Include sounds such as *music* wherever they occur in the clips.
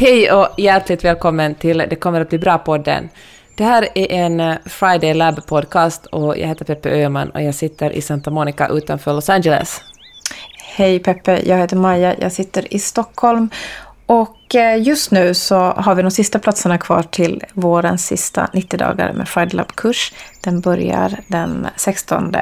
Hej och hjärtligt välkommen till Det kommer att bli bra-podden. Det här är en eh, Friday Lab-podcast och jag heter Peppe Öhman och jag sitter i Santa Monica utanför Los Angeles. Hej Peppe, jag heter Maja, jag sitter i Stockholm och eh, just nu så har vi de sista platserna kvar till vårens sista 90 dagar med Friday Lab-kurs. Den börjar den 16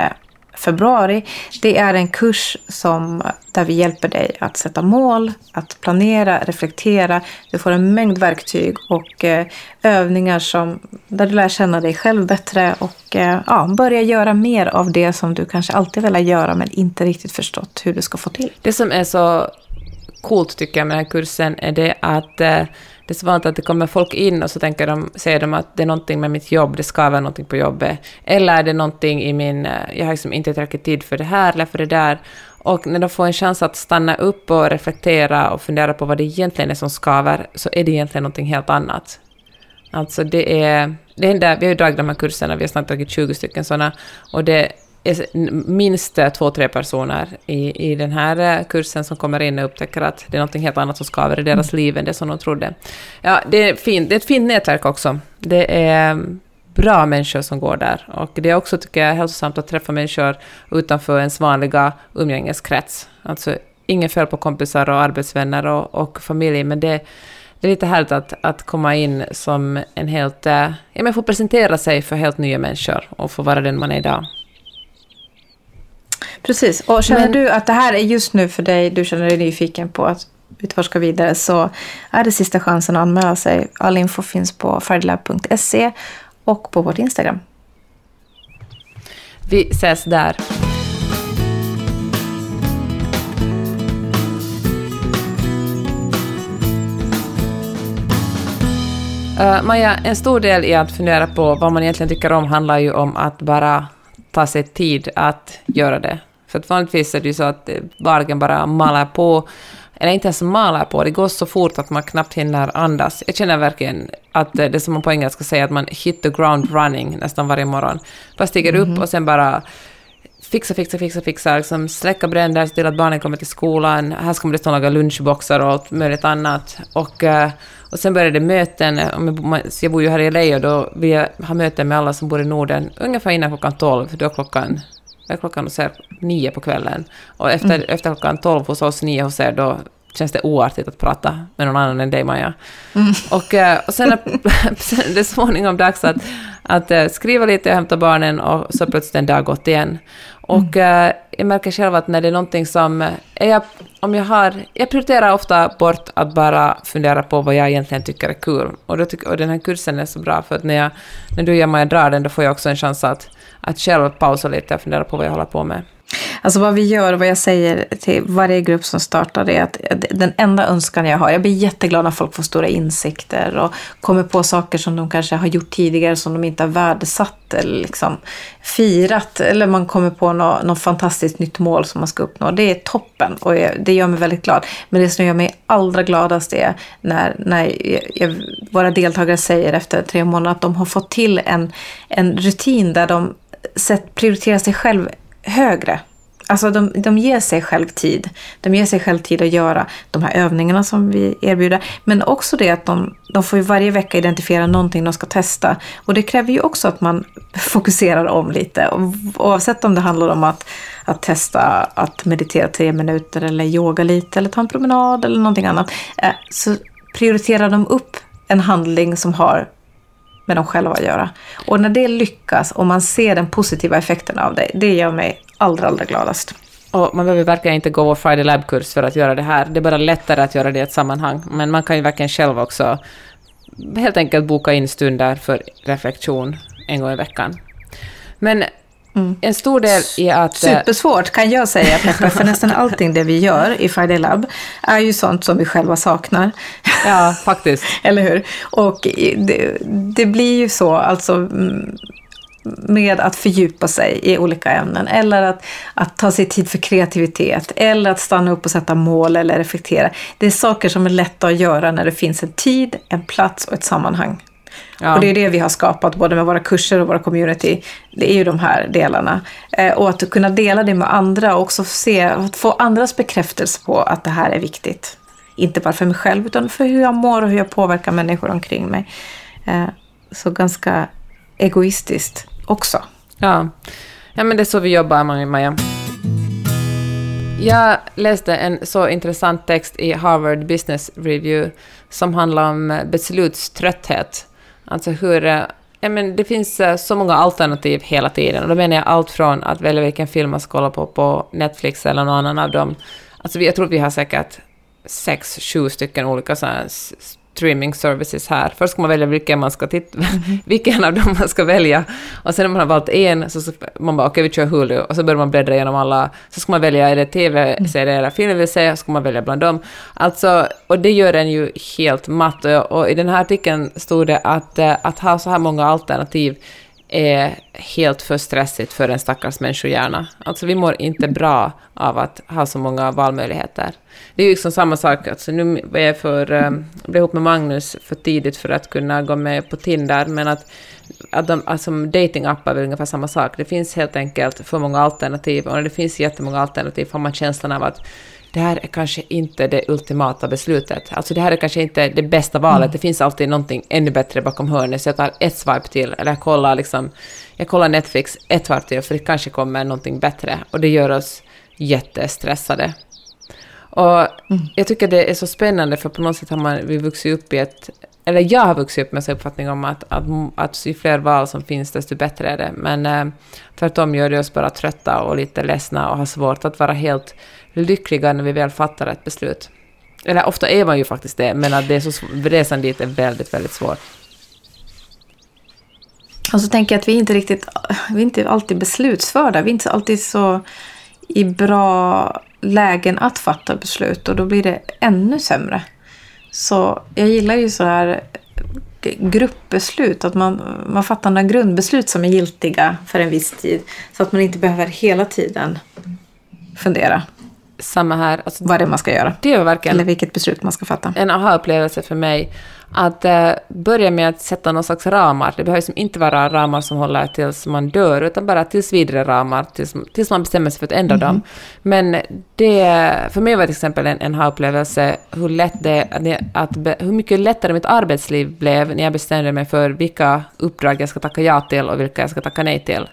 februari. Det är en kurs som, där vi hjälper dig att sätta mål, att planera, reflektera. Du får en mängd verktyg och eh, övningar som, där du lär känna dig själv bättre och eh, ja, börja göra mer av det som du kanske alltid velat göra men inte riktigt förstått hur du ska få till. Det som är så coolt tycker jag med den här kursen är det att eh, det är så vanligt att det kommer folk in och så tänker de, säger de att det är någonting med mitt jobb, det ska vara någonting på jobbet. Eller är det någonting i min, eh, jag har liksom inte tillräckligt tid för det här eller för det där. Och när de får en chans att stanna upp och reflektera och fundera på vad det egentligen är som skaver, så är det egentligen någonting helt annat. Alltså det är, det händer, vi har ju dragit de här kurserna, vi har snart dragit 20 stycken sådana, och det minst två, tre personer i, i den här eh, kursen som kommer in och upptäcker att det är något helt annat som skaver i deras mm. liv än det som de trodde. Ja, det är, fint, det är ett fint nätverk också. Det är mm, bra människor som går där. Och det är också, tycker jag, hälsosamt att träffa människor utanför ens vanliga umgängeskrets. Alltså, inget fel på kompisar och arbetsvänner och, och familj, men det, det är lite härligt att, att komma in som en helt... Eh, ja, men få presentera sig för helt nya människor och få vara den man är idag. Precis, och känner Men, du att det här är just nu för dig, du känner dig nyfiken på att utforska vidare, så är det sista chansen att anmäla sig. All info finns på fridlab.se och på vårt Instagram. Vi ses där. Uh, Maja, en stor del i att fundera på vad man egentligen tycker om handlar ju om att bara ta sig tid att göra det. För att vanligtvis är det ju så att vargen bara malar på, eller inte ens malar på, det går så fort att man knappt hinner andas. Jag känner verkligen att det är som man på engelska säger, att man hit the ground running nästan varje morgon. Bara stiger upp mhm. och sen bara fixa, fixa, fixa, fixa, liksom släcka bränder, se till att barnen kommer till skolan, här ska man dessutom laga lunchboxar och allt möjligt annat. Och, eh, och sen börjar det möten, jag bor ju här i LA och då vill jag ha möten med alla som bor i Norden ungefär innan klockan 12, då är klockan är klockan så nio på kvällen. Och efter, mm. efter klockan tolv hos oss, nio hos er, då känns det oartigt att prata med någon annan än dig, Maja. Mm. Och, eh, och sen är *laughs* det småningom dags att, att eh, skriva lite och hämta barnen och så plötsligt en dag gått igen. Och mm. jag märker själv att när det är någonting som... Är jag, om jag, har, jag prioriterar ofta bort att bara fundera på vad jag egentligen tycker är kul. Och, då tyck, och den här kursen är så bra, för att när, jag, när du och jag drar den, då får jag också en chans att, att själv pausa lite och fundera på vad jag håller på med. Alltså vad vi gör och vad jag säger till varje grupp som startar är att den enda önskan jag har, jag blir jätteglad när folk får stora insikter och kommer på saker som de kanske har gjort tidigare som de inte har värdesatt eller liksom firat. Eller man kommer på något, något fantastiskt nytt mål som man ska uppnå. Det är toppen och det gör mig väldigt glad. Men det som gör mig allra gladast är när, när jag, våra deltagare säger efter tre månader att de har fått till en, en rutin där de sätt prioriterar sig själv högre. Alltså de, de ger sig själv tid. De ger sig själv tid att göra de här övningarna som vi erbjuder. Men också det att de, de får varje vecka identifiera någonting de ska testa. Och det kräver ju också att man *laughs* fokuserar om lite. Oavsett om det handlar om att, att testa att meditera tre minuter eller yoga lite eller ta en promenad eller någonting annat. Eh, så prioriterar de upp en handling som har med dem själva att göra. Och när det lyckas och man ser den positiva effekten av det, det gör mig allra, allra gladast. Och man behöver verkligen inte gå vår Friday Lab-kurs för att göra det här. Det är bara lättare att göra det i ett sammanhang. Men man kan ju verkligen själv också helt enkelt boka in stunder för reflektion en gång i veckan. Men Mm. En stor del i att... Eh, Supersvårt kan jag säga Peppe, för nästan *laughs* allting det vi gör i Friday Lab är ju sånt som vi själva saknar. Ja, faktiskt. *laughs* Eller hur? Och det, det, blir ju så, alltså med att fördjupa sig i olika ämnen eller att, att ta sig tid för kreativitet eller att stanna upp och sätta mål eller reflektera. Det är saker som är lätta att göra när det finns en tid, en plats och ett sammanhang. Ja. Och det är det vi har skapat både med våra kurser och våra community. Det är ju de här delarna. Eh, och att kunna dela det med andra och också se, att få andras bekräftelse på att det här är viktigt. inte bara för mig själv utan för hur jag mår och hur jag påverkar människor omkring mig. Eh, så ganska egoistiskt också. Ja. ja, men det är så vi jobbar, Maja. Jag läste en så intressant text i Harvard Business Review som handlar om beslutströtthet. Alltså hur... Eh, ja, men det finns eh, så många alternativ hela tiden. Och då menar jag allt från att välja vilken film man ska kolla på på Netflix eller någon annan av dem. Alltså jag tror vi har säkert sex, sju stycken olika så här streaming services här. Först ska man välja vilken, man ska titta, *laughs* vilken av dem man ska välja. Och sen när man har valt en så ska man bara okej vi kör Hulu och så börjar man bläddra igenom alla. Så ska man välja är det tv-serie eller film vill säga, så ska man välja bland dem. Alltså, och det gör en ju helt matt. Och, och i den här artikeln stod det att, eh, att ha så här många alternativ är helt för stressigt för en stackars människohjärna. Alltså vi mår inte bra av att ha så många valmöjligheter. Det är ju liksom samma sak, alltså nu var jag för, um, blev ihop med Magnus för tidigt för att kunna gå med på Tinder, men att, att de, alltså datingappar är väl ungefär samma sak. Det finns helt enkelt för många alternativ, och när det finns jättemånga alternativ får man känslan av att det här är kanske inte det ultimata beslutet. Alltså det här är kanske inte det bästa valet. Det finns alltid någonting ännu bättre bakom hörnet, så jag tar ett swipe till, eller jag kollar, liksom, jag kollar Netflix ett varv till, för det kanske kommer någonting bättre. Och det gör oss jättestressade. Och jag tycker det är så spännande, för på något sätt har man, vi vuxit upp i ett... Eller jag har vuxit upp med en uppfattning om att, att, att ju fler val som finns, desto bättre är det. Men eh, tvärtom gör det oss bara trötta och lite ledsna och har svårt att vara helt lyckliga när vi väl fattar ett beslut. Eller ofta är man ju faktiskt det, men att det är så, resan dit är väldigt, väldigt svår. Och så tänker jag att vi inte riktigt, vi är inte alltid beslutsförda. Vi är inte alltid så i bra lägen att fatta beslut och då blir det ännu sämre. Så jag gillar ju så här gruppbeslut, att man, man fattar några grundbeslut som är giltiga för en viss tid. Så att man inte behöver hela tiden fundera samma här. Alltså, vad det är man ska göra. det var verkligen Eller vilket beslut man ska fatta. en aha-upplevelse för mig att eh, börja med att sätta någon slags ramar. Det behöver inte vara ramar som håller tills man dör, utan bara tills vidare ramar, tills, tills man bestämmer sig för att ändra dem. Men det, för mig var det till exempel en, en aha-upplevelse hur, lätt det, att, att, hur mycket lättare mitt arbetsliv blev när jag bestämde mig för vilka uppdrag jag ska tacka ja till och vilka jag ska tacka nej till.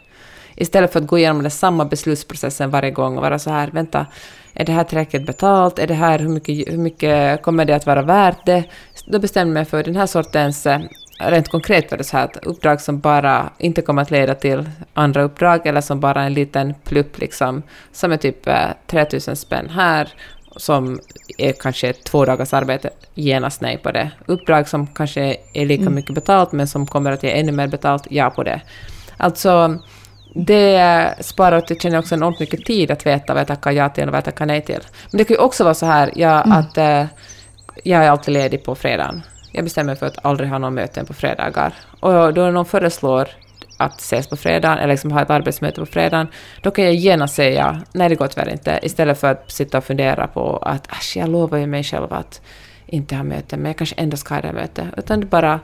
Istället för att gå igenom den samma beslutsprocessen varje gång och vara så här, vänta, är det här tillräckligt betalt? Är det här, hur mycket, hur mycket kommer det att vara värt det? Då bestämde jag mig för den här sortens, eh, rent konkret var det så här, att uppdrag som bara inte kommer att leda till andra uppdrag, eller som bara en liten plupp liksom, som är typ eh, 3000 spänn här, som är kanske två dagars arbete, genast nej på det. Uppdrag som kanske är lika mycket betalt, men som kommer att ge ännu mer betalt, ja på det. Alltså, det sparar åt, känner också enormt mycket tid att veta vad jag tackar ja till och vad jag tackar nej till. Men det kan ju också vara så här ja, att eh, jag är alltid ledig på fredagen. Jag bestämmer mig för att aldrig ha någon möten på fredagar. Och då någon föreslår att ses på fredagen, eller liksom ha ett arbetsmöte på fredagen, då kan jag genast säga nej, det går tyvärr inte, istället för att sitta och fundera på att äsch, jag lovar ju mig själv att inte ha möte, men jag kanske ändå ska ha det här mötet. Utan det bara...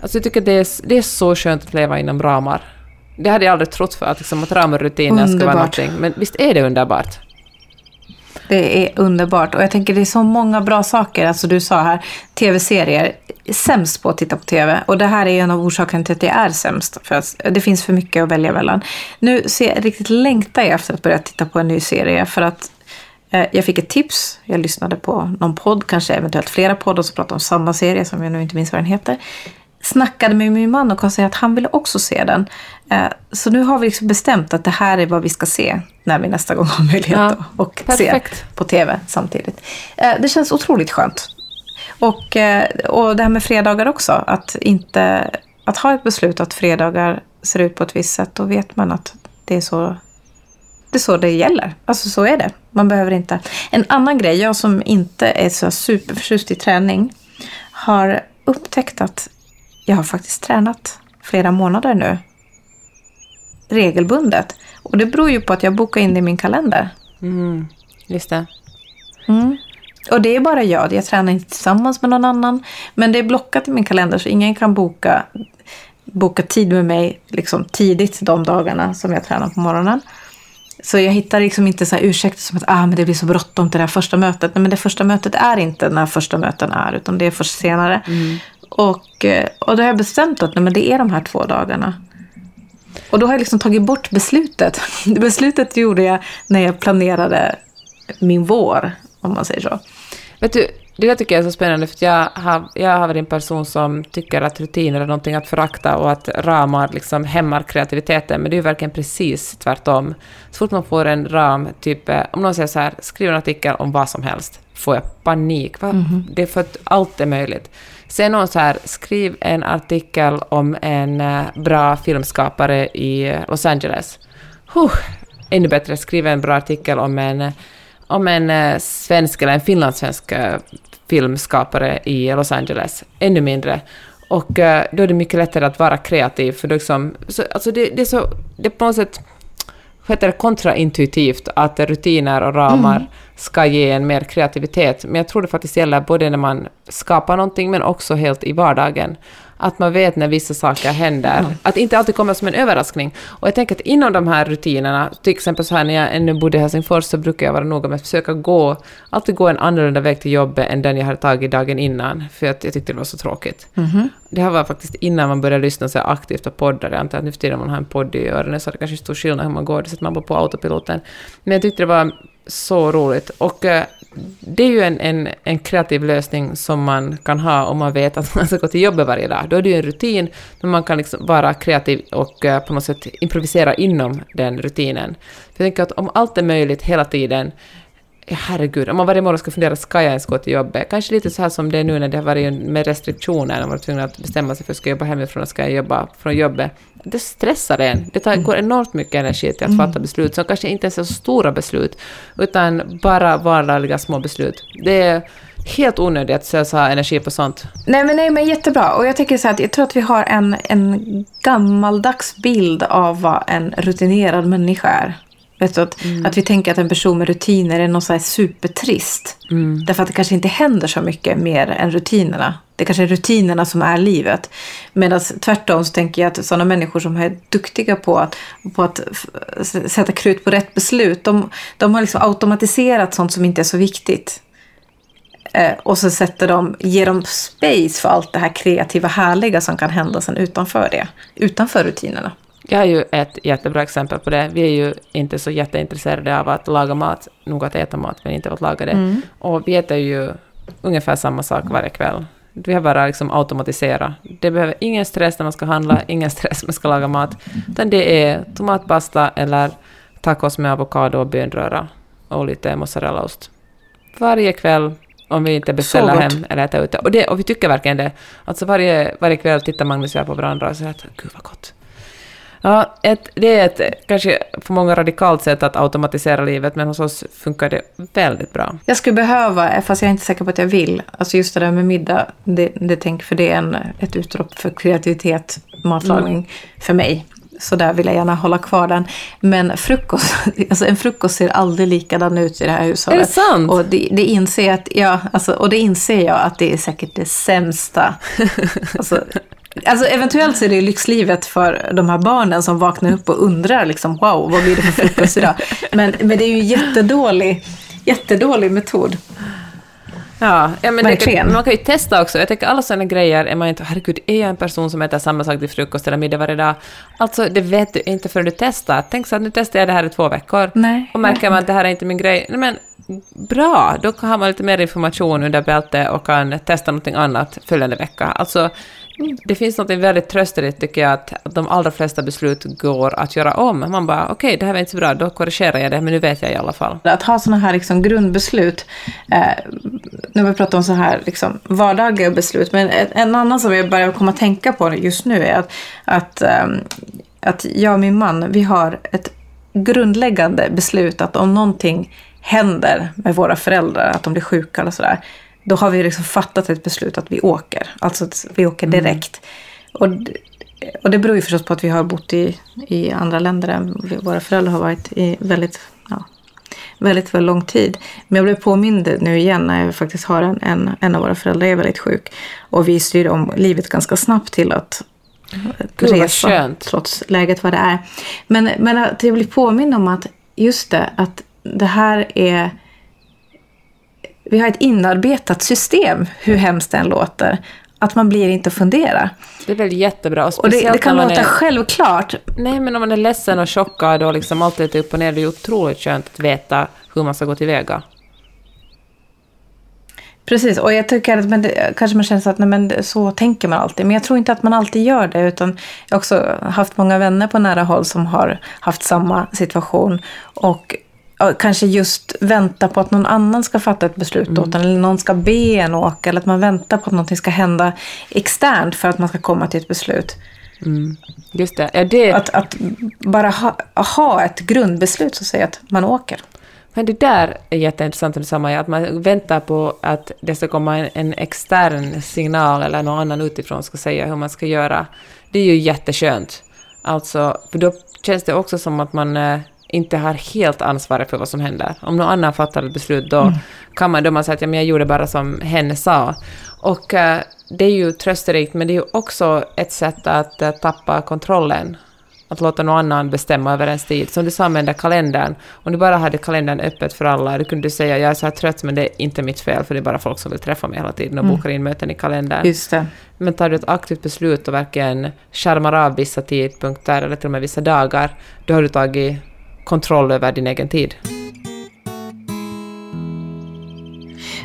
Alltså jag tycker det är, det är så skönt att leva inom ramar. Det hade jag aldrig trott för, att, liksom, att ramar och rutiner ska vara någonting. Men visst är det underbart? Det är underbart. Och jag tänker det är så många bra saker. Alltså du sa här, tv-serier. Sämst på att titta på tv. Och det här är en av orsakerna till att jag är sämst. För att det finns för mycket att välja mellan. Nu ser jag riktigt längtar jag efter att börja titta på en ny serie. För att eh, jag fick ett tips. Jag lyssnade på någon podd, kanske eventuellt flera poddar som pratade om samma serie som jag nu inte minns vad den heter. Snackade med min man och konstaterade att han ville också se den. Eh, så nu har vi liksom bestämt att det här är vad vi ska se när vi nästa gång har *laughs* möjlighet Ja, se på tv samtidigt. Eh, Det känns otroligt skönt. Och, eh, och det här med fredagar också. Att, inte, att ha ett beslut att fredagar ser ut på ett visst sätt. Då vet man att det är så det är så det gäller. Alltså så är det. Man behöver inte. En annan grej, jag som inte är så superförtjust i träning har upptäckt att jag har faktiskt tränat flera månader nu. Regelbundet. Och det beror ju på att jag bokar in det i min kalender. Mm, just det. Mm. Och det är bara jag. Jag tränar inte tillsammans med någon annan. Men det är blockat i min kalender så ingen kan boka, boka tid med mig liksom tidigt de dagarna som jag tränar på morgonen. Så jag hittar liksom inte så här ursäkter som att ah, men det blir så bråttom till det här första mötet. Nej, men det första mötet är inte när första möten är, utan det är först senare. Mm. Och, eh, och då har jag bestämt att nej, men det är de här två dagarna. Och då har jag liksom tagit bort beslutet. *laughs* Beslutet gjorde jag när jag planerade min vår, om man säger så. Vet du, det där tycker jag är så spännande, för jag har, jag har varit en person som tycker att rutiner är någonting att förakta och att ramar liksom hämmar kreativiteten, men det är ju verkligen precis tvärtom. Så fort man får en ram, typ eh, om någon säger så här, skriv en artikel om vad som helst, får jag panik. Va? Mhm. Det är för att allt är möjligt. Sen någon så här, skriv en artikel om en eh, bra filmskapare i Los Angeles. Huh, ännu bättre, skriv en bra artikel om en, om en eh, svensk eller en finlandssvensk eh, filmskapare i Los Angeles. Ännu mindre. Och då är det mycket lättare att vara kreativ, för liksom, så, alltså det, det är så, det är på något sätt heter det, kontraintuitivt att rutiner och ramar ska ge en mer kreativitet. Men jag tror det faktiskt gäller både när man skapar någonting men också helt i vardagen. Att man vet när vissa saker händer. Att det inte alltid kommer som en överraskning. Och jag tänker att inom de här rutinerna, till exempel så här när jag ännu bodde i Helsingfors så brukar jag vara noga med att försöka gå, alltid gå en annorlunda väg till jobbet än den jag hade tagit dagen innan. För att jag tyckte det var så tråkigt. Det här var faktiskt innan man började lyssna så aktivt på poddar. Jag antar att nu för tiden man har en podd i öronen så är det kanske stor skillnad hur man går. Det sätter man bara på autopiloten. Men jag tyckte det var så roligt. Och eh, det är ju en, en, en kreativ lösning som man kan ha om man vet att *laughs* man ska gå till jobbet varje dag. Då är det ju en rutin, men man kan liksom vara kreativ och eh, på något sätt improvisera inom den rutinen. För jag tänker att om allt är möjligt hela tiden, ja, herregud, om man varje morgon ska fundera, ska jag ens gå till jobbet? Kanske lite så här som det är nu när det har varit med restriktioner, när man varit tvungen att bestämma sig för ska jag jobba hemifrån eller ska jag jobba från jobbet. Det stressar en. Det tar, går enormt mycket energi till att fatta beslut, som kanske inte ens är så stora beslut, utan bara vardagliga små beslut. Det är helt onödigt att slösa energi på sånt. Nej men, nej, men jättebra. Och jag tänker så att jag tror att vi har en, en gammaldags bild av vad en rutinerad människa är. Vet du, att, att vi tänker att en person med rutiner är något så supertrist. Därför att det kanske inte händer så mycket mer än rutinerna. Det kanske är rutinerna som är livet. Medan tvärtom så tänker jag att sådana människor som är duktiga på att, på att sätta krut på rätt beslut, de, de har liksom automatiserat sånt som inte är så viktigt. Eh, och så sätter de, ger de space för allt det här kreativa, härliga som kan hända sen utanför det. Utanför rutinerna. Jag har ju ett jättebra exempel på det. Vi är ju inte så jätteintresserade av att laga mat, nog att äta mat, men inte att laga det. Och vi äter ju ungefär samma sak varje kväll. Vi har bara liksom automatiserat. Det behöver ingen stress när man ska handla, ingen stress när man ska laga mat. Utan det är tomatpasta eller tacos med avokado och bönröra och lite mozzarellaost. Varje kväll, om vi inte beställer hem eller äter ute. Och, det, och vi tycker verkligen det. Alltså varje, varje kväll tittar Magnus och jag på varandra och säger att gud vad gott. Ja, ett, det är ett kanske för många radikalt sätt att automatisera livet, men hos oss funkar det väldigt bra. Jag skulle behöva, fast jag är inte säker på att jag vill, alltså just det där med middag, det, det tänk, för det är en, ett utrop för kreativitet, matlagning, för mig. Så där vill jag gärna hålla kvar den. Men frukost, *laughs* alltså en frukost ser aldrig likadan ut i det här hushållet. Är det sant? Och det, det inser att, ja, alltså, och det inser jag att det är säkert det sämsta. *laughs* Alltså, Alltså eventuellt så är det lyxlivet för de här barnen som vaknar upp och undrar liksom wow, vad blir det för frukost idag? Men, men det är ju jättedålig, jättedålig metod. Ja, ja men det Verkligen. kan, men man kan ju testa också. Jag tänker alla sådana grejer är man inte, herregud, är jag en person som äter samma sak till frukost eller middag varje dag? Alltså, det vet du inte förrän du testar. Tänk så att nu testar jag det här i två veckor. Nej. Och märker man att det här är inte min grej, nej men bra, då har man lite mer information under bältet och kan testa någonting annat följande vecka. Alltså, det finns något väldigt trösterikt tycker jag att de allra flesta beslut går att göra om. Man bara, okej, det här var inte så bra, då korrigerar jag det, men nu vet jag i alla fall. Att ha sådana här liksom grundbeslut. Eh, nu har vi pratat om så här liksom vardagliga beslut. Men en annan som jag börjar komma att tänka på just nu är att, att, eh, att jag och min man, vi har ett grundläggande beslut att om någonting händer med våra föräldrar, att de blir sjuka eller sådär. Då har vi liksom fattat ett beslut att vi åker. Alltså att vi åker direkt. Och, d- och det beror ju förstås på att vi har bott i, i andra länder än våra föräldrar har varit i väldigt ja, väldigt, väldigt lång tid. Men jag blev påmind nu igen när jag faktiskt har en, en, en av våra föräldrar är väldigt sjuk. Och vi styr om livet ganska snabbt till att vad resa skönt. trots läget vad det är. Men, men att jag blir påmind om att just det, att det här är... Vi har ett inarbetat system, hur hemskt det än låter. Att man blir inte att fundera. Det är väl jättebra. Och det, det kan låta är, självklart. Nej, men om man är ledsen och chockad och liksom allt är upp och ner, det är otroligt skönt att veta hur man ska gå tillväga. Precis, och jag tycker att men det, kanske man känner så att nej, men så tänker man alltid. Men jag tror inte att man alltid gör det. Utan jag har också haft många vänner på nära håll som har haft samma situation. Och kanske just vänta på att någon annan ska fatta ett beslut mm. åt en. Eller någon ska be en åka. Eller att man väntar på att någonting ska hända externt för att man ska komma till ett beslut. Mm. Just det. Ja, det... Att, att bara ha, ha ett grundbeslut som säger att man åker. Men det där är jätteintressant det samma, att man väntar på att det ska komma en, en, extern signal eller någon annan utifrån ska säga hur man ska göra. Det är ju jätteskönt. Alltså, för då känns det också som att man eh, inte har helt ansvaret för vad som händer. Om någon annan fattar ett beslut, då mm. kan man, då man säga att ja, men jag gjorde bara som hen sa. Och eh, det är ju trösterikt, men det är ju också ett sätt att eh, tappa kontrollen att låta någon annan bestämma över ens tid. Som du sa med den där kalendern, om du bara hade kalendern öppet för alla, då kunde du säga jag är så här trött men det är inte mitt fel för det är bara folk som vill träffa mig hela tiden och mm. bokar in möten i kalendern. Just det. Men tar du ett aktivt beslut och verkligen skärmar av vissa tidpunkter eller till och med vissa dagar, då har du tagit kontroll över din egen tid.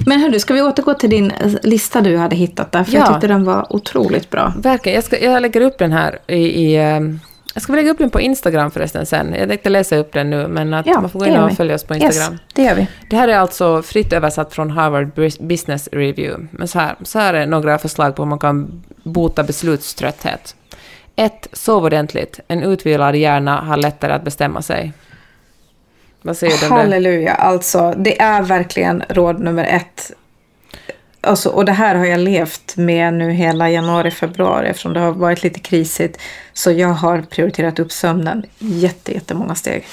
Men hördu, ska vi återgå till din lista du hade hittat där? För ja. jag tyckte den var otroligt bra. Verkligen. Jag, ska, jag lägger upp den här i, i ehm, jag ska lägga upp den på Instagram förresten sen. Jag tänkte läsa upp den nu, men att ja, man får gå in och följa oss på Instagram. Yes, det gör vi. Det här är alltså fritt översatt från Harvard Business Review. Men så här, så här är några förslag på hur man kan bota beslutströtthet. 1. Sov ordentligt. En utvilad hjärna har lättare att bestämma sig. Vad säger du? Halleluja, alltså det är verkligen råd nummer ett. Alltså, och det här har jag levt med nu hela januari, februari eftersom det har varit lite krisigt. Så jag har prioriterat upp sömnen jätte, jättemånga steg.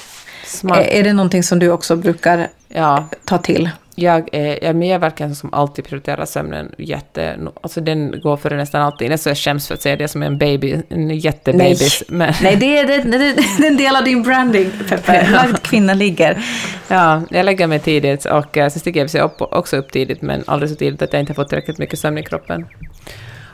Smart. Är, är det någonting som du också brukar ja. ta till? Jag är, jag är verkligen som alltid prioriterar sömnen jätte... Alltså den går före nästan alltid. Nästan jag skäms för att säga det som en baby, en jättebabys. Nej, men... Nej det, är, det, det, är en del av din branding, Peppe. *laughs* Lagt kvinna ligger. Ja, jag lägger mig tidigt och eh, sen stiger jag också upp tidigt, men aldrig så tidigt att jag inte får tillräckligt mycket sömn i kroppen.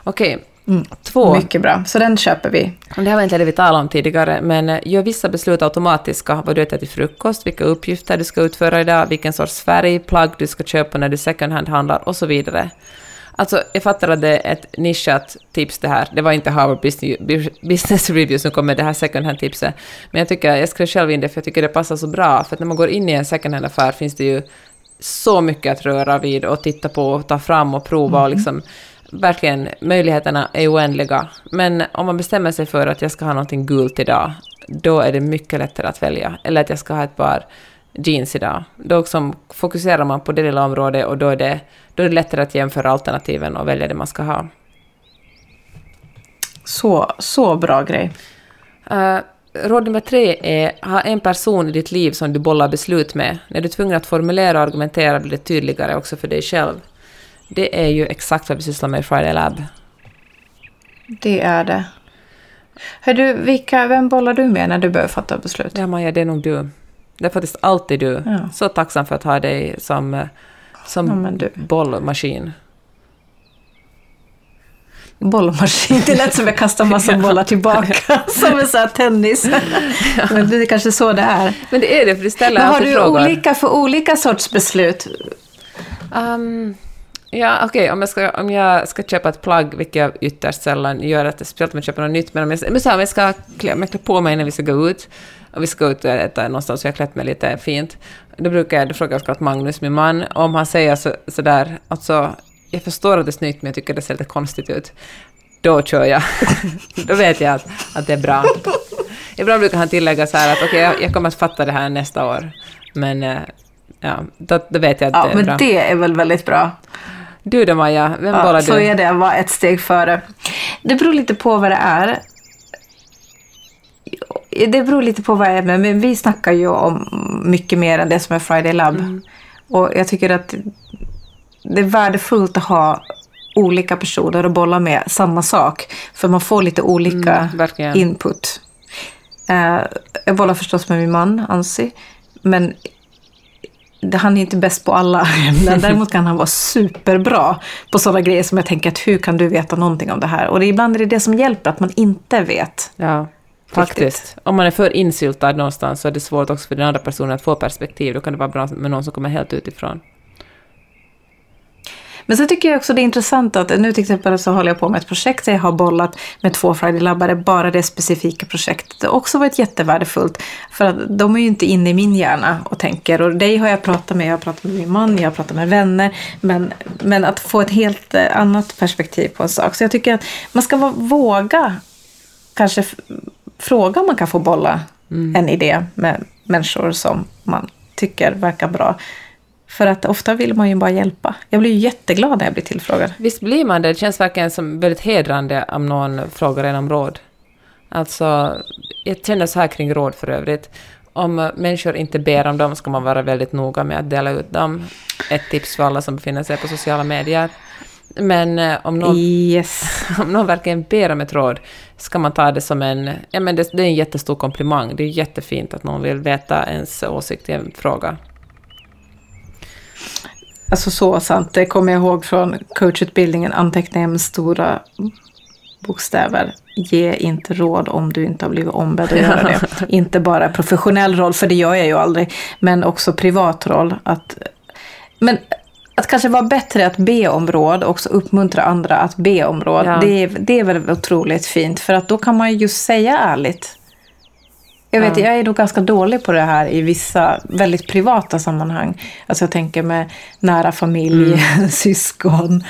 Okej. Mm. Två. Mycket bra, så den köper vi. Det har inte det vi talat om tidigare, men eh, gör vissa beslut automatiska. Vad du äter till frukost, vilka uppgifter du ska utföra idag, vilken sorts färg, plagg du ska köpa när du second hand-handlar och så vidare. Alltså, jag fattar att det är ett nischat tips det här. Det var inte Harvard Business Review som kom med det här second hand-tipset. Men jag tycker, jag skrev själv in det för jag tycker det passar så bra. För att när man går in i en second hand-affär finns det ju så mycket att röra vid och titta på och ta fram och prova mm. och liksom verkligen, möjligheterna är oändliga. Men om man bestämmer sig för att jag ska ha någonting gult idag, då är det mycket lättare att välja. Eller att jag ska ha ett par jeans idag. Då liksom fokuserar man på det lilla området och då är det, då är det lättare att jämföra alternativen och välja det man ska ha. Så, så bra grej. Uh, råd nummer tre är ha en person i ditt liv som du bollar beslut med. När du är tvungen att formulera och argumentera blir det tydligare också för dig själv. Det är ju exakt vad vi sysslar med i Friday Lab. Det är det. Hör du, vilka, vem bollar du med när du behöver fatta beslut? Ja, Maja, det är nog du. Det är faktiskt alltid du. Ja. Så tacksam för att ha dig som, som ja, bollmaskin. Bollmaskin, det lät som jag kastar massa *laughs* bollar tillbaka. *laughs* som en sån här tennis. *laughs* Men det är kanske så det är. Men det är det, för du ställer alltid frågor. Har du olika för olika sorts beslut? Um, Ja, okej, okay, om, jag ska, om jag ska köpa ett plagg, vilket jag ytterst sällan gör, att speciellt om jag köper något nytt, men om jag, men så här, om jag ska klä, om jag klär på mig när vi ska gå ut, och vi ska ut och äta någonstans, så jag har klätt mig lite fint, då brukar jag, då frågar jag Magnus, min man, om han säger så, sådär, alltså, jag förstår att det är snyggt, men jag tycker det ser lite konstigt ut. Då kör jag. *laughs* då vet jag att, att det är bra. Ibland brukar han tillägga så här att okej, okay, jag, jag kommer att fatta det här nästa år, men eh, ja, då, då vet jag att ja, det är men bra. det är väl väldigt bra. Du då Maja, vem ja, bollar du? Så är det, var ett steg före. Det beror lite på vad det är. Det beror lite på vad det är, men vi snackar ju om mycket mer än det som är Friday Lab. Mm. Och jag tycker att det är värdefullt att ha olika personer att bolla med samma sak. För man får lite olika mm, input. Uh, jag bollar förstås med min man, Ansi. men han är inte bäst på alla *laughs* ämnen. Däremot kan han vara superbra på sådana grejer som jag tänker att hur kan du veta någonting om det här? Och det, ibland är det det som hjälper, att man inte vet. Ja, faktiskt. Om man är för insyltad någonstans så är det svårt också för den andra personen att få perspektiv. Då kan det vara bra med någon som kommer helt utifrån. Men sen tycker jag också det är intressant att nu till exempel så håller jag på med ett projekt där jag har bollat med två Friday-labbare, bara det specifika projektet. Det har också varit jättevärdefullt för att de är ju inte inne i min hjärna och tänker. Och dig har jag pratat med, jag har pratat med min man, jag har pratat med vänner. Men, men att få ett helt eh, annat perspektiv på en sak. Så jag tycker att man ska våga kanske fråga om man kan få bolla mm. en idé med människor som man tycker verkar bra. För att ofta vill man ju bara hjälpa. Jag blir ju jätteglad när jag blir tillfrågad. Visst blir man det. Det känns verkligen som väldigt hedrande om någon frågar en om råd. Alltså, jag känner så här kring råd för övrigt. Om människor inte ber om dem ska man vara väldigt noga med att dela ut dem. Ett tips för alla som befinner sig på sociala medier. Men eh, om någon, yes. *laughs* om någon verkligen ber om ett råd ska man ta det som en... Ja, men det, det är en jättestor komplimang. Det är jättefint att någon vill veta ens åsikt i en fråga. Alltså så sant. Det kommer jag ihåg från coachutbildningen. Anteckningar med stora bokstäver. Ge inte råd om du inte har blivit ombedd att göra det. *laughs* inte bara professionell roll, för det gör jag ju aldrig. Men också privat roll. Att, men att kanske vara bättre att be om råd och också uppmuntra andra att be om råd. Ja. Det, är, det är väl otroligt fint. För att då kan man just säga ärligt. Jag vet, ja. jag är nog ganska dålig på det här i vissa väldigt privata sammanhang. Alltså jag tänker med nära familj, mm. *laughs* syskon,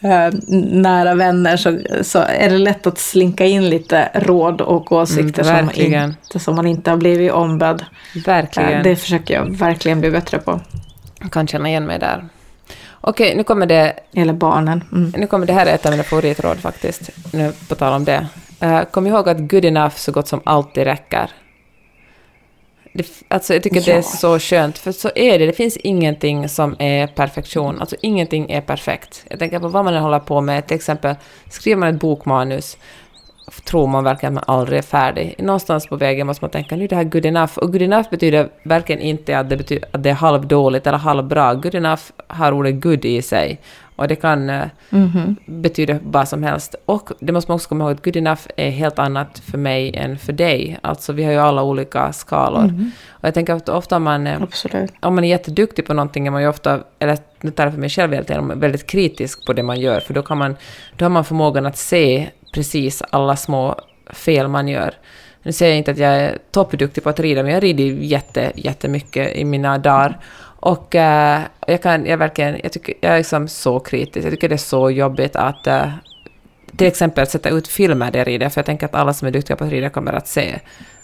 eh, nära vänner. Så, så är det lätt att slinka in lite råd och åsikter mm, som, inte, som man inte har blivit ombedd. Verkligen. Eh, det försöker jag verkligen bli bättre på. Jag kan känna igen mig där. Okej, nu kommer det... Eller barnen. Mm. Nu kommer det här är ett av mina favoritråd faktiskt, nu på tal om det. Uh, kom ihåg att good enough så gott som alltid räcker. Det, alltså jag tycker ja. det är så skönt, för så är det. Det finns ingenting som är perfektion. Alltså ingenting är perfekt. Jag tänker på vad man än håller på med. Till exempel skriver man ett bokmanus tror man verkligen att man aldrig är färdig. Någonstans på vägen måste man tänka nu är det här good enough. Och good enough betyder verkligen inte att det, betyder, att det är halvdåligt eller halvbra. Good enough har ordet good i sig. Och det kan mm -hmm. betyda vad som helst. Och det måste man också komma ihåg att good enough är helt annat för mig än för dig. Alltså vi har ju alla olika skalor. Mm -hmm. Och jag tänker att ofta om man, eh, Absolut. om man är jätteduktig på någonting är man ju ofta, eller nu tar jag för mig själv helt väldigt kritisk på det man gör. För då, kan man, då har man förmågan att se precis alla små fel man gör. Nu säger jag inte att jag är toppduktig på att rida, men jag rider jätte, jättemycket i mina dagar. Och uh, jag kan, jag verkligen, jag tycker, jag är liksom så kritisk. Jag tycker det är så jobbigt att uh, till exempel sätta ut filmer där jag rider, för jag tänker att alla som är duktiga på att rida kommer att se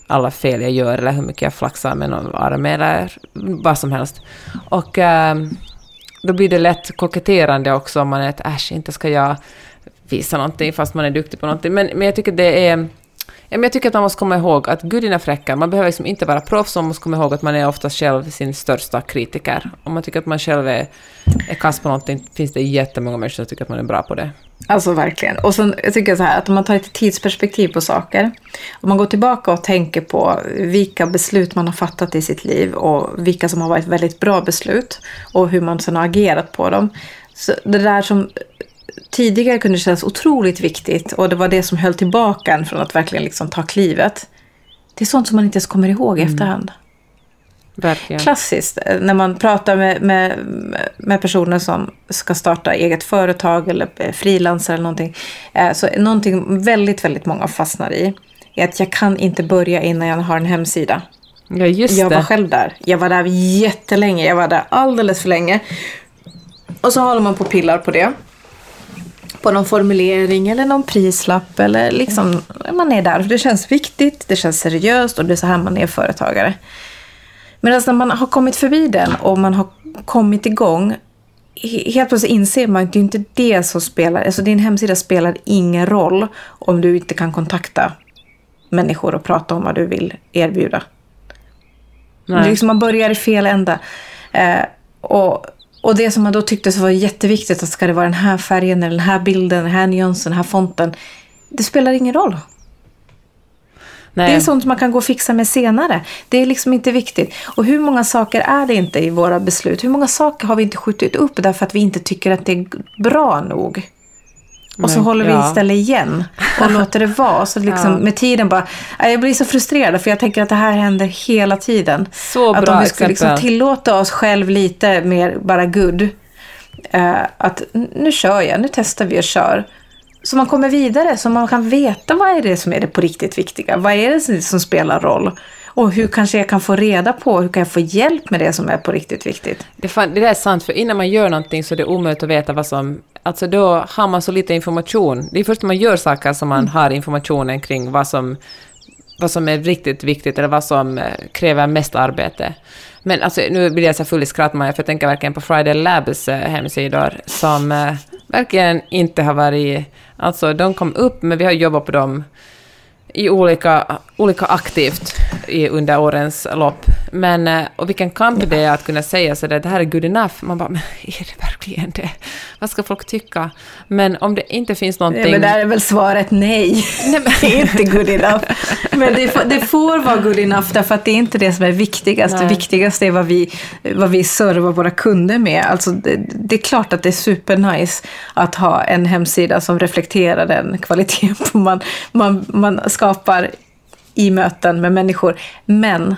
alla fel jag gör, eller hur mycket jag flaxar med någon arm, eller vad som helst. Och uh, då blir det lätt koketterande också om man är ett äsch, inte ska jag visa någonting fast man är duktig på någonting. Men, men jag tycker det är... Ja, men jag tycker att man måste komma ihåg att gud är fräcka, Man behöver liksom inte vara proffs, man måste komma ihåg att man är oftast själv sin största kritiker. Om man tycker att man själv är, är kass på någonting finns det jättemånga människor som tycker att man är bra på det. Alltså verkligen. Och sen jag tycker jag så här att om man tar ett tidsperspektiv på saker. Om man går tillbaka och tänker på vilka beslut man har fattat i sitt liv och vilka som har varit väldigt bra beslut och hur man sedan har agerat på dem. Så det där som tidigare kunde kännas otroligt viktigt och det var det som höll tillbaka en från att verkligen liksom ta klivet. Det är sånt som man inte ens kommer ihåg i mm. efterhand. Verkligen. Klassiskt, eh, när man pratar med, med, med personer som ska starta eget företag eller eh, frilansare eller någonting. Eh, så någonting väldigt, väldigt många fastnar i är att jag kan inte börja innan jag har en hemsida. Ja, just jag det. var själv där. Jag var där jättelänge. Jag var där alldeles för länge. Och så håller man på och pillar på det på någon formulering eller någon prislapp. Eller liksom, man är där. Det känns viktigt, det känns seriöst och det är så här man är företagare. Medan när man har kommit förbi den och man har kommit igång helt plötsligt inser man att det är inte det som spelar. Alltså din hemsida spelar ingen roll om du inte kan kontakta människor och prata om vad du vill erbjuda. Nej. Liksom man börjar i fel ända. Eh, och och det som man då tyckte var jätteviktigt, att ska det vara den här färgen, eller den här bilden, den här nyansen, den här fonten. Det spelar ingen roll. Det är sånt man kan gå och fixa med senare. Det är liksom inte viktigt. Och hur många saker är det inte i våra beslut? Hur många saker har vi inte skjutit upp därför att vi inte tycker att det är bra nog? Och så håller ja. vi istället igen och låter det vara. Så *laughs* liksom Ja. med tiden bara, jag blir så frustrerad för jag tänker att det här händer hela tiden. Så att bra om vi skulle liksom tillåta oss själv lite mer bara good. Eh, att nu kör jag, nu testar vi och kör. Så man kommer vidare, så man kan veta vad är det som är det på riktigt viktiga. Vad är det som- som spelar roll? Och hur kanske jag kan få reda på, hur kan jag få hjälp med det som är på riktigt viktigt? Det, fan, det där är sant, för innan man gör någonting så är det omöjligt att veta vad som... Alltså då har man så lite information. Det är först när man gör saker som man har informationen kring vad som, vad som är riktigt viktigt eller vad som eh, kräver mest arbete. Men alltså, nu blir jag så full i skratt, Maja, för jag tänker verkligen på Friday Labs eh, hemsidor som eh, verkligen inte har varit... Alltså, de kom upp, men vi har jobbat på dem i olika, olika aktivt i, under årens lopp. Men, eh, och vilken kamp det är att kunna säga så där, det här är good enough. Man bara, men är det verkligen det? Vad ska folk tycka? Men om det inte finns någonting... Nej, men där är väl svaret nej. *laughs* det är inte good enough. Men det får, det får vara good enough därför att det är inte det som är viktigast. Nej. Det viktigaste är vad vi, vad vi servar våra kunder med. Alltså det, det är klart att det är supernice att ha en hemsida som reflekterar den kvaliteten *laughs* man, man, man skapar i möten med människor. Men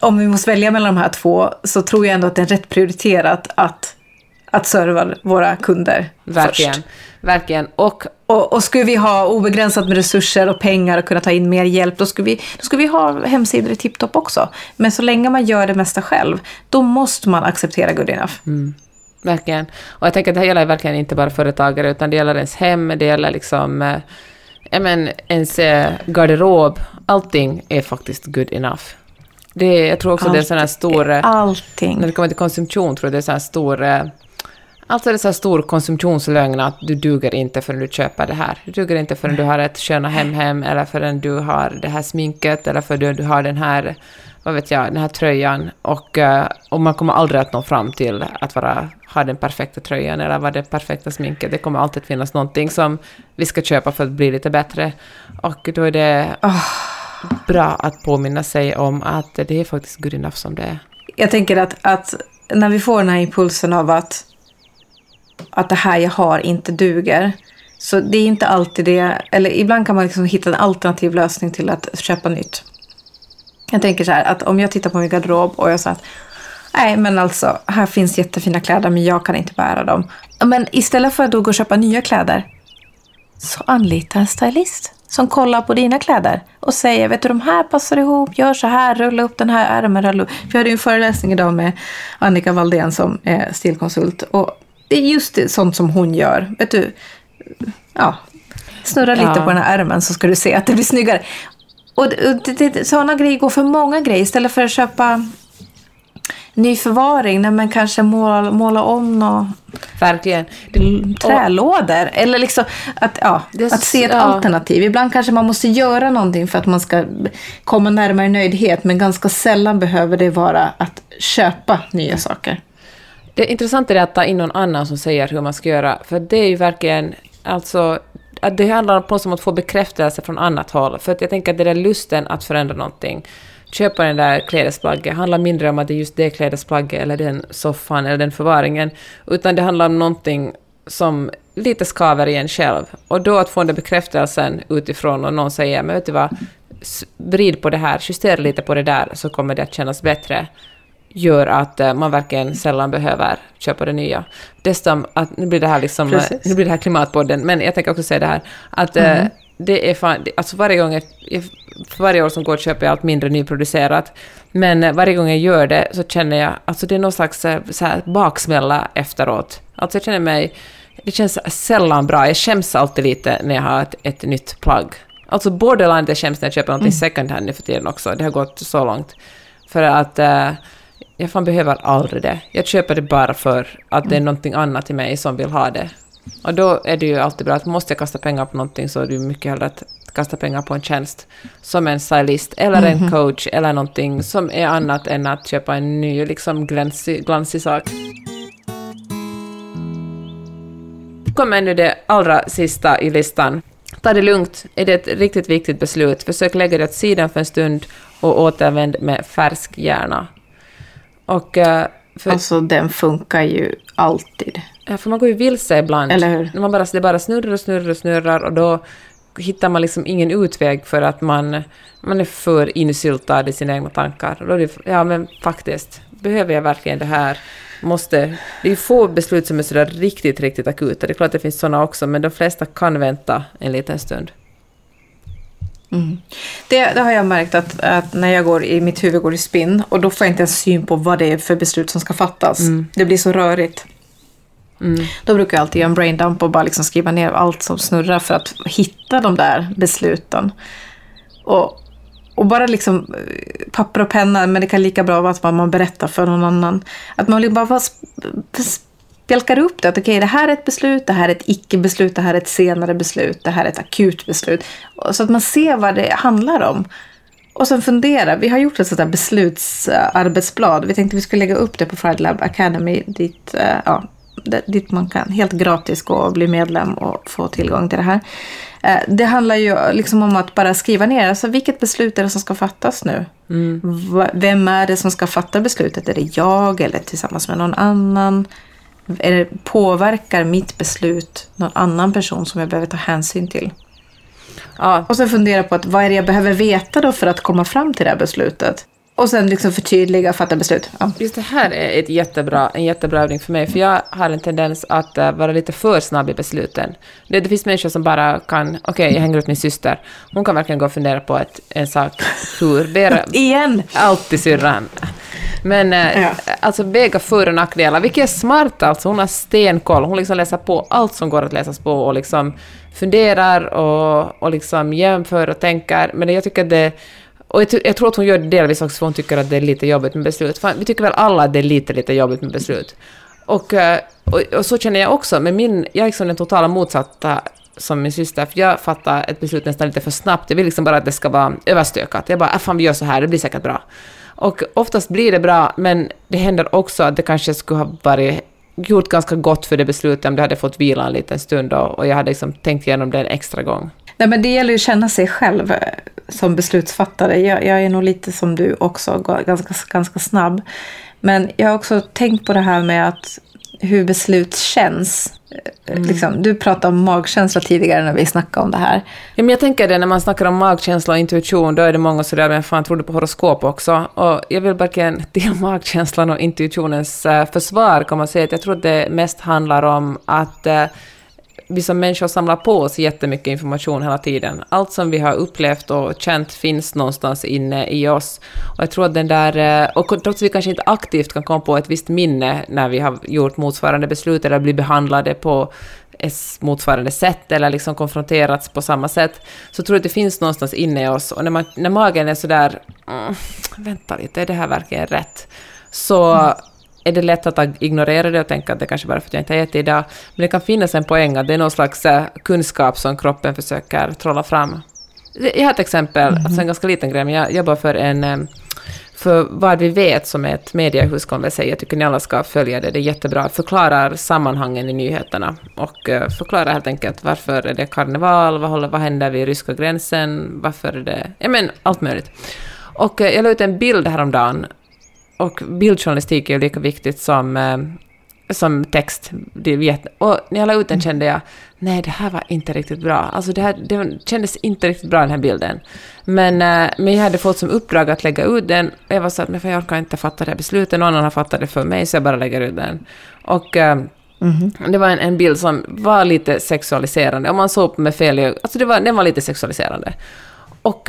om vi måste välja mellan de här två så tror jag ändå att det är rätt prioriterat att, att serva våra kunder Verkligen. först. Verkligen. Och Och, och skulle vi ha obegränsat med resurser och pengar och kunna ta in mer hjälp, då skulle vi, då skulle vi ha hemsidor i tipptopp också. Men så länge man gör det mesta själv, då måste man acceptera good enough. Verkligen. Och jag tänker att det här gäller verkligen inte bara företagare, utan det gäller ens hem, det gäller liksom, eh, ja men ens eh, garderob. Allting är faktiskt good enough. Det, jag tror också det är sån här stor... eh, Allting. När det kommer till konsumtion tror jag det är så här stor... Alltså det är så här stor konsumtionslögn att du duger inte förrän du köper det här. Du duger inte förrän du har ett sköna hem-hem, eller förrän du har det här sminket, eller förrän du har den här, vad vet jag, den här tröjan. Och, eh, och man kommer aldrig att nå fram till att vara, ha den perfekta tröjan, eller vara det perfekta sminket. Det kommer alltid finnas någonting som vi ska köpa för att bli lite bättre. Och då är det bra att påminna sig om att det är faktiskt good enough som det är. Jag tänker att, att när vi får den här impulsen av att, att det här jag har inte duger. Så det är inte alltid det, eller ibland kan man liksom hitta en alternativ lösning till att köpa nytt. Jag tänker så här att om jag tittar på min garderob och jag säger att nej men alltså här finns jättefina kläder men jag kan inte bära dem. Men istället för att då gå och köpa nya kläder så anlita en stylist som kollar på dina kläder och säger vet du de här passar ihop, gör så här, rulla upp den här ärmen, rulla upp. Vi hade ju en föreläsning idag med Annika Valdén som är stilkonsult och det är just det, sånt som hon gör. Vet du, ja, snurra lite Ja. på den här ärmen så ska du se att det blir snyggare. Och och sådana grejer går för många grejer istället för att köpa ny förvaring, när man kanske måla, måla om och Verkligen. Det, trälådor. Eller liksom att, ja, Det att se ett ja. alternativ. Ibland kanske man måste göra någonting för att man ska komma närmare nöjdhet. Men ganska sällan behöver det vara att köpa nya saker. Det intressanta är att ta in någon annan som säger hur man ska göra, för det är ju verkligen, alltså, att det handlar på något sätt om att få bekräftelse från annat håll. För att jag tänker att det där lusten att förändra någonting, köpa den där klädesplagget, handlar mindre om att det är just det klädesplagget eller den soffan eller den förvaringen, utan det handlar om någonting som lite skaver i en själv. Och då att få den där bekräftelsen utifrån och någon säger, men vet du vad, vrid på det här, justera lite på det där, så kommer det att kännas bättre gör att eh, man verkligen sällan behöver köpa det nya. Dessutom, att nu blir det här liksom, eh, Precis. nu blir det här klimatpodden, men jag tänker också säga det här, att eh, det är fan, alltså varje gång, för varje år som går köper jag allt mindre nyproducerat, men varje gång jag gör det så känner jag, alltså det är någon slags så här baksmälla efteråt. Alltså jag känner mig, det känns sällan bra, jag skäms alltid lite när jag har ett, ett nytt plagg. Alltså borderline det skäms när jag köper någonting second hand nu för tiden också, det har gått så långt. För att eh, jag fan behöver aldrig det. Jag köper det bara för att det är någonting annat i mig som vill ha det. Och då är det ju alltid bra att måste jag kasta pengar på någonting så är det ju mycket hellre att kasta pengar på en tjänst som en stylist eller en coach eller någonting som är annat än att köpa en ny liksom glansig, glansig sak. kommer nu det allra sista i listan. Ta det lugnt. Är det ett riktigt viktigt beslut, försök lägga det åt sidan för en stund och återvänd med färsk hjärna. Och, uh, för, alltså den funkar ju alltid. Ja, för man går ju vilse ibland. Eller hur? Man bara, det bara snurrar och snurrar och snurrar och då hittar man liksom ingen utväg för att man, man är för insyltad i sina egna tankar. Och då är det, ja men faktiskt, behöver jag verkligen det här? Måste, det är få beslut som är sådär riktigt, riktigt akuta. Det är klart att det finns sådana också, men de flesta kan vänta en liten stund. Mm. Det, det, har jag märkt att, att, när jag går i mitt huvud går i spinn och då får jag inte ens syn på vad det är för beslut som ska fattas. Mm. Det blir så rörigt. Mm. Då brukar jag alltid göra en braindump och bara liksom skriva ner allt som snurrar för att hitta de där besluten. Och, och bara liksom eh, papper och penna, men det kan lika bra vara att man berättar för någon annan. Att man bara spjälkar upp det. Att okej, okay, det här är ett beslut, det här är ett icke-beslut, det här är ett senare beslut, det här är ett akut beslut. Så att man ser vad det handlar om. Och sen fundera. Vi har gjort ett sånt där beslutsarbetsblad. Vi tänkte vi skulle lägga upp det på Friday Lab Academy dit, eh, ja, dit man kan helt gratis gå och bli medlem och få tillgång till det här. Eh, det handlar ju liksom om att bara skriva ner, alltså vilket beslut är det som ska fattas nu? Mm. Vem är det som ska fatta beslutet? Är det jag eller tillsammans med någon annan? Det, påverkar mitt beslut någon annan person som jag behöver ta hänsyn till? Ja. Och sen fundera på att vad är det jag behöver veta då för att komma fram till det här beslutet? Och sen liksom förtydliga och fatta beslut. Ja. Just det här är ett jättebra, en jättebra övning för mig, för jag har en tendens att uh, vara lite för snabb i besluten. Det, det finns människor som bara kan, okej, okay, jag hänger ut min syster. Hon kan verkligen gå och fundera på ett, en sak. Hur? Bera, *laughs* Igen! Alltid syrran. Men uh, ja. alltså väga för och nackdelar, vilket är smart alltså. Hon har stenkoll. Hon liksom läser på allt som går att läsas på och liksom funderar och, och liksom jämför och tänker. Men jag tycker det och jag, jag, tror att hon gör det delvis också för hon tycker att det är lite jobbigt med beslut. Fan, vi tycker väl alla att det är lite, lite jobbigt med beslut. Och, eh, och, och så känner jag också, men min, jag är liksom den totala motsatta som min syster, för jag fattar ett beslut nästan lite för snabbt. Jag vill liksom bara att det ska vara överstökat. Jag bara, äh, fan vi gör så här, det blir säkert bra. Och oftast blir det bra, men det händer också att det kanske skulle ha varit gjort ganska gott för det beslutet om det hade fått vila en liten stund och, och jag hade liksom tänkt igenom det en extra gång. Nej, men det gäller ju att känna sig själv eh, som beslutsfattare. Jag, jag, är nog lite som du också, ganska, ganska snabb. Men jag har också tänkt på det här med att hur beslut känns. Eh, mm. Liksom, du pratade om magkänsla tidigare när vi snackade om det här. Ja, men jag tänker det, när man snackar om magkänsla och intuition, då är det många sådär, men fan, tror du på horoskop också? Och jag vill verkligen *laughs* till magkänslan och intuitionens uh, försvar kan man säga att jag tror att det mest handlar om att vi som människor samlar på oss jättemycket information hela tiden. Allt som vi har upplevt och känt finns någonstans inne i oss. Och jag tror att den där... Eh, och trots att vi kanske inte aktivt kan komma på ett visst minne när vi har gjort motsvarande beslut eller blivit behandlade på ett motsvarande sätt eller liksom konfronterats på samma sätt, så tror jag att det finns någonstans inne i oss. Och när, man, när magen är sådär... Mm, vänta lite, är det här verkligen rätt? Så... Mm är det lätt att ignorera det och tänka att det kanske bara för att jag inte har ätit idag. Men det kan finnas en poäng att det är någon slags eh, kunskap som kroppen försöker trolla fram. Jag har ett exempel, mm. alltså en ganska liten grej, men jag jobbar för en eh, för vad vi vet som är ett mediehus kommer jag säga, jag tycker ni alla ska följa det, det är jättebra, förklarar sammanhangen i nyheterna och uh, förklarar helt enkelt varför är det karneval, vad, håller, vad händer vid ryska gränsen, varför är det, ja men allt möjligt. Och jag la ut en bild häromdagen och bildjournalistik är ju lika viktigt som, eh, som text. Och när jag la ut den kände jag, nej det här var inte riktigt bra. Alltså det, här, det kändes inte riktigt bra den här bilden. Men, eh, men jag hade fått som uppdrag att lägga ut den och jag var så att men jag orkar inte fatta det här beslutet, någon annan har fattat det för mig så jag bara lägger ut den. Och mm -hmm. det var en, en, bild som var lite sexualiserande, om man såg med fel ögon, alltså det var, den var lite sexualiserande. Och,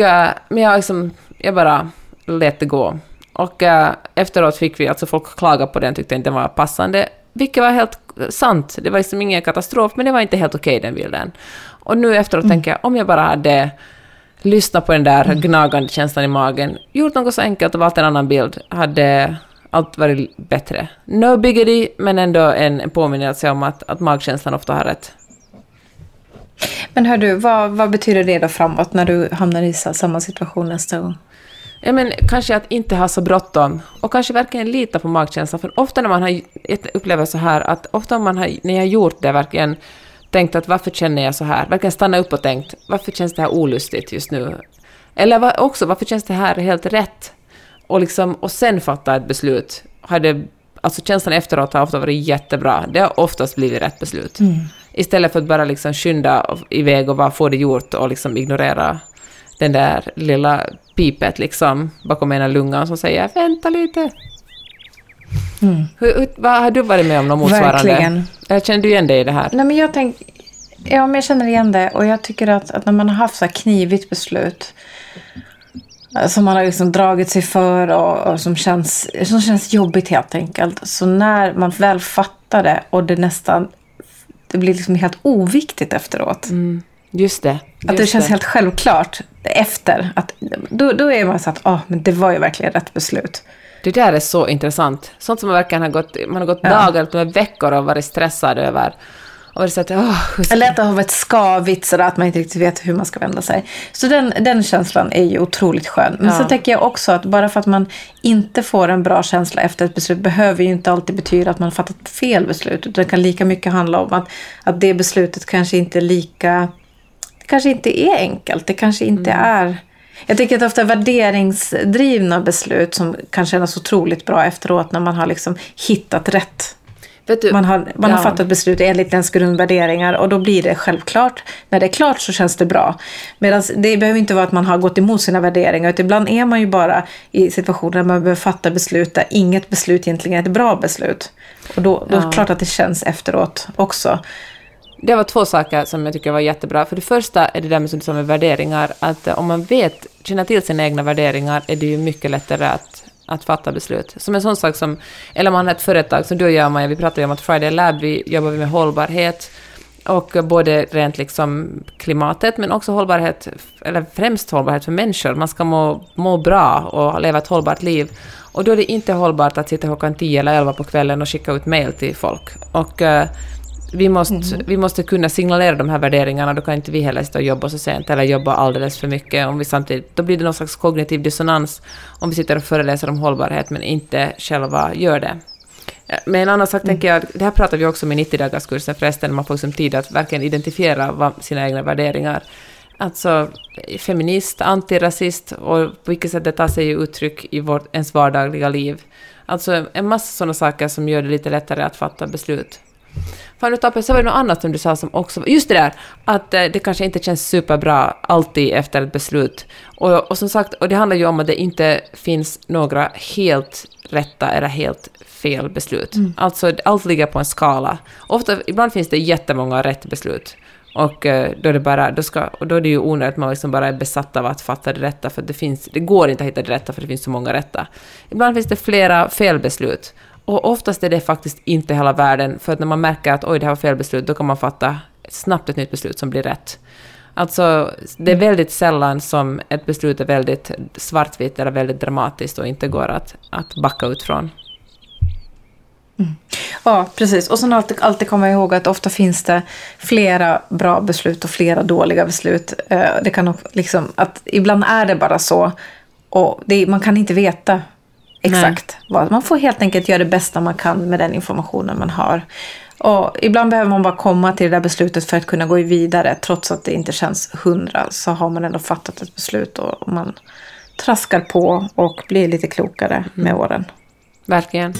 men jag, liksom, jag bara lät det gå. Och äh, efteråt fick vi, alltså folk klaga på den, tyckte inte den var passande, vilket var helt sant. Det var liksom ingen katastrof, men det var inte helt okej okay, den bilden. Och nu efteråt mm. tänker jag, om jag bara hade lyssnat på den där mm. gnagande känslan i magen, gjort något så enkelt och valt en annan bild, hade allt varit bättre. No biggity, men ändå en påminnelse om att, att magkänslan ofta har rätt. Men hör du, vad, vad betyder det då framåt när du hamnar i samma situation nästa gång? Ja, men kanske att inte ha så bråttom och kanske verkligen lita på magkänslan. För ofta när man har, upplever så här att ofta man har, när jag har gjort det verkligen tänkt att varför känner jag så här? Verkligen stanna upp och tänkt, varför känns det här olustigt just nu? Eller också, varför känns det här helt rätt? Och, liksom, och sen fatta ett beslut. Hade, alltså känslan efteråt har ofta varit jättebra. Det har oftast blivit rätt beslut. Mm. Istället för att bara liksom skynda iväg och bara få det gjort och liksom ignorera den där lilla pipet liksom bakom ena lungan som säger ”vänta lite”. Mm. Hur, vad har du varit med om något motsvarande? Verkligen. Eller känner du igen dig i det här? Nej, men jag tänk, ja, men jag känner igen det och jag tycker att, att när man har haft så här knivigt beslut eh, som man har liksom dragit sig för och, och som, känns, som känns jobbigt helt enkelt. Så när man väl fattar det och det nästan det blir liksom helt oviktigt efteråt. Mm, just det. Att det känns helt självklart efter. Att, då, då är man så att ah, men det var ju verkligen rätt beslut. Det där är så intressant. Sånt som man verkligen har gått, man har gått Ja. dagar, till veckor och varit stressad över. Och varit så att, ska- Eller att det har varit skavigt sådär att man inte riktigt vet hur man ska vända sig. Så den, den känslan är ju otroligt skön. Men Ja. så tänker jag också att bara för att man inte får en bra känsla efter ett beslut behöver ju inte alltid betyda att man har fattat fel beslut. Utan det kan lika mycket handla om att, att det beslutet kanske inte är lika... Det kanske inte är enkelt. Det kanske inte är... Jag tycker att ofta värderingsdrivna beslut som kan kännas otroligt bra efteråt när man har liksom hittat rätt. Du, Man har, man har ja. fattat beslut enligt ens grundvärderingar och då blir det självklart. När det är klart så känns det bra. Medan det behöver inte vara att man har gått emot sina värderingar. Utan ibland är man ju bara i situationer där man behöver fatta beslut där inget beslut egentligen är ett bra beslut. Och då, då är Ja. det klart att det känns efteråt också. Det var två saker som jag tycker var jättebra. För det första är det där med, som du sa med värderingar, att eh, om man vet, känner till sina egna värderingar är det ju mycket lättare att, att fatta beslut. Som en sån sak som, eller man har ett företag som du och jag, Maja, vi pratade ju om att Friday Lab, vi jobbar med hållbarhet, och både rent liksom klimatet, men också hållbarhet, eller främst hållbarhet för människor. Man ska må, må bra och leva ett hållbart liv. Och då är det inte hållbart att sitta klockan 10 eller 11 på kvällen och skicka ut mail till folk. Och eh, vi måste, vi måste kunna signalera de här värderingarna, då kan inte vi heller sitta och jobba så sent eller jobba alldeles för mycket. Om vi samtidigt, då blir det någon slags kognitiv dissonans om vi sitter och föreläser om hållbarhet men inte själva gör det. Men en annan sak tänker jag, det här pratar vi också om i 90-dagarskursen förresten, man får liksom tid att verkligen identifiera vad, sina egna värderingar. Alltså feminist, antirasist och på vilket sätt det tar sig uttryck i vårt, ens vardagliga liv. Alltså en massa sådana saker som gör det lite lättare att fatta beslut. Fan, nu tappade så var det något annat som du sa som också... Just det där, att eh, det kanske inte känns superbra alltid efter ett beslut. Och, och som sagt, och det handlar ju om att det inte finns några helt rätta eller helt fel beslut. Alltså, allt ligger på en skala. Ofta, ibland finns det jättemånga rätt beslut. Och eh, då är det bara, då ska, och då är det ju onödigt att man liksom bara är besatt av att fatta det rätta, för det, finns, det går inte att hitta det rätta för det finns så många rätta. Ibland finns det flera felbeslut. Och oftast är det faktiskt inte hela världen, för att när man märker att oj, det här var fel beslut, då kan man fatta snabbt ett nytt beslut som blir rätt. Alltså, det är väldigt sällan som ett beslut är väldigt svartvitt eller väldigt dramatiskt och inte går att, att backa ut från. Ja, precis. Och sen alltid, alltid komma ihåg att ofta finns det flera bra beslut och flera dåliga beslut. Eh, Det kan också liksom, att ibland är det bara så. Och det, man kan inte veta exakt vad. Man får helt enkelt göra det bästa man kan med den informationen man har. Och ibland behöver man bara komma till det där beslutet för att kunna gå vidare. Trots att det inte känns hundra så har man ändå fattat ett beslut och man traskar på och blir lite klokare med åren. Verkligen.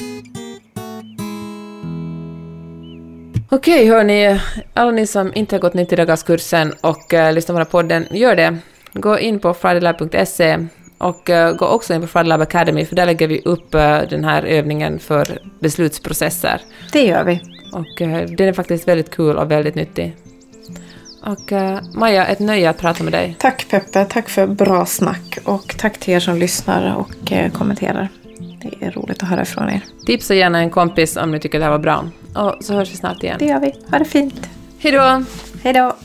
Okej, hörni. Alla ni som inte har gått 90-dagarskursen och uh, lyssnar på den här podden, gör det. Gå in på fridaylab.se och eh, gå också in på Friday Lab Academy, för där lägger vi upp eh, den här övningen för beslutsprocesser. Det gör vi. Och eh, den är faktiskt väldigt kul och väldigt nyttig. Och Maja, ett nöje att prata med dig. Tack Peppe, tack för bra snack och tack till er som lyssnar och kommenterar. Det är roligt att höra ifrån er. Tipsa gärna en kompis om ni tycker det här var bra. Och så hörs vi snart igen. Det gör vi. Ha det fint. Hej då! Hej då!